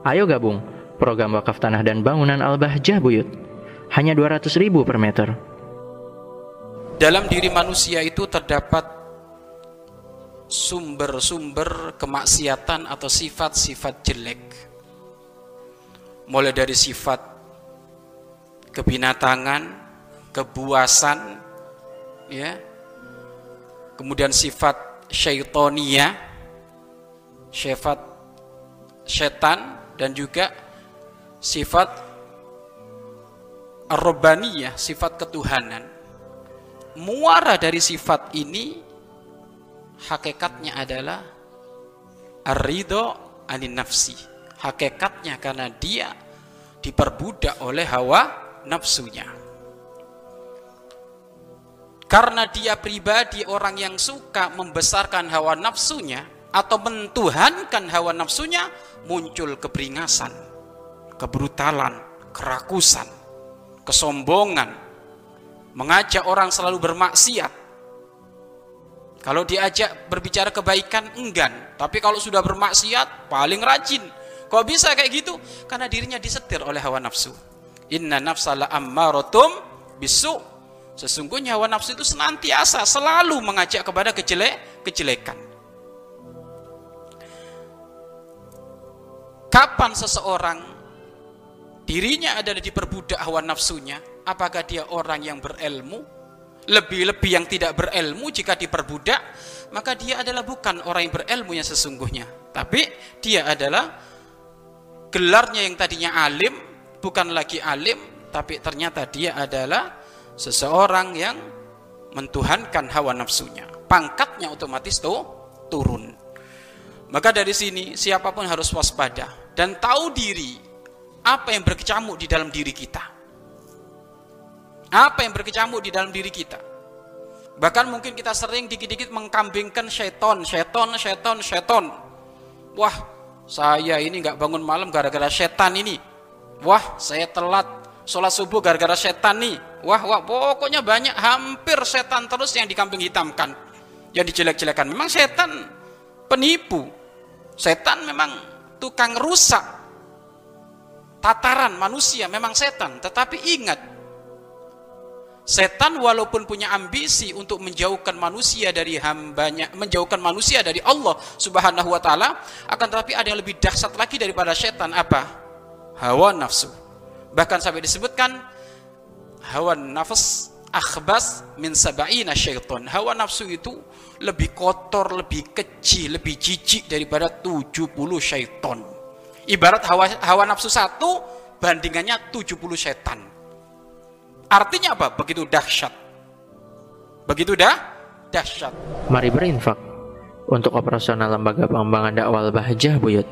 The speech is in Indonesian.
Ayo gabung program wakaf tanah dan bangunan Al-Bahjah Buyut. Hanya 200 ribu per meter. Dalam diri manusia itu terdapat sumber-sumber kemaksiatan atau sifat-sifat jelek. Mulai dari sifat kebinatangan, kebuasan, ya, kemudian sifat syaitonia, sifat setan dan juga sifat arrobaniyah, sifat ketuhanan. Muara dari sifat ini hakikatnya adalah arido anin nafsi. Hakikatnya karena dia diperbudak oleh hawa nafsunya. Karena dia pribadi orang yang suka membesarkan hawa nafsunya atau mentuhankan hawa nafsunya, muncul keberingasan, kebrutalan, kerakusan, kesombongan, mengajak orang selalu bermaksiat. Kalau diajak berbicara kebaikan enggan, tapi kalau sudah bermaksiat paling rajin. Kok bisa kayak gitu? Karena dirinya disetir oleh hawa nafsu. Inna nafsala ammaratum bisu. Sesungguhnya hawa nafsu itu senantiasa selalu mengajak kepada kejelek, kejelekan. Kapan seseorang dirinya adalah diperbudak hawa nafsunya, apakah dia orang yang berilmu? Lebih-lebih yang tidak berilmu jika diperbudak, maka dia adalah bukan orang yang berilmu yang sesungguhnya. Tapi dia adalah gelarnya yang tadinya alim, bukan lagi alim, tapi ternyata dia adalah seseorang yang mentuhankan hawa nafsunya. Pangkatnya otomatis tuh turun. Maka dari sini siapa pun harus waspada dan tahu diri apa yang berkecamuk di dalam diri kita. Apa yang berkecamuk di dalam diri kita. Bahkan mungkin kita sering dikit-dikit mengkambingkan seton, seton, seton, seton. Wah, saya ini nggak bangun malam gara-gara setan ini. Wah, saya telat sholat subuh gara-gara setan nih. Wah, wah, pokoknya banyak hampir setan terus yang dikambing hitamkan. Yang dijelek-jelekan. Memang setan penipu. Setan memang tukang rusak. Tataran manusia memang setan, tetapi ingat Setan walaupun punya ambisi untuk menjauhkan manusia dari hambanya, menjauhkan manusia dari Allah Subhanahu wa taala, akan tetapi ada yang lebih dahsyat lagi daripada setan apa? Hawa nafsu. Bahkan sampai disebutkan hawa nafs akhbas min sab'ina syaitan. Hawa nafsu itu lebih kotor, lebih kecil, lebih jijik daripada 70 syaitan. Ibarat hawa, hawa nafsu satu bandingannya 70 syaitan. Artinya apa? Begitu dahsyat. Begitu dah dahsyat. Mari berinfak untuk operasional lembaga pengembangan dakwah Bahjah Buyut.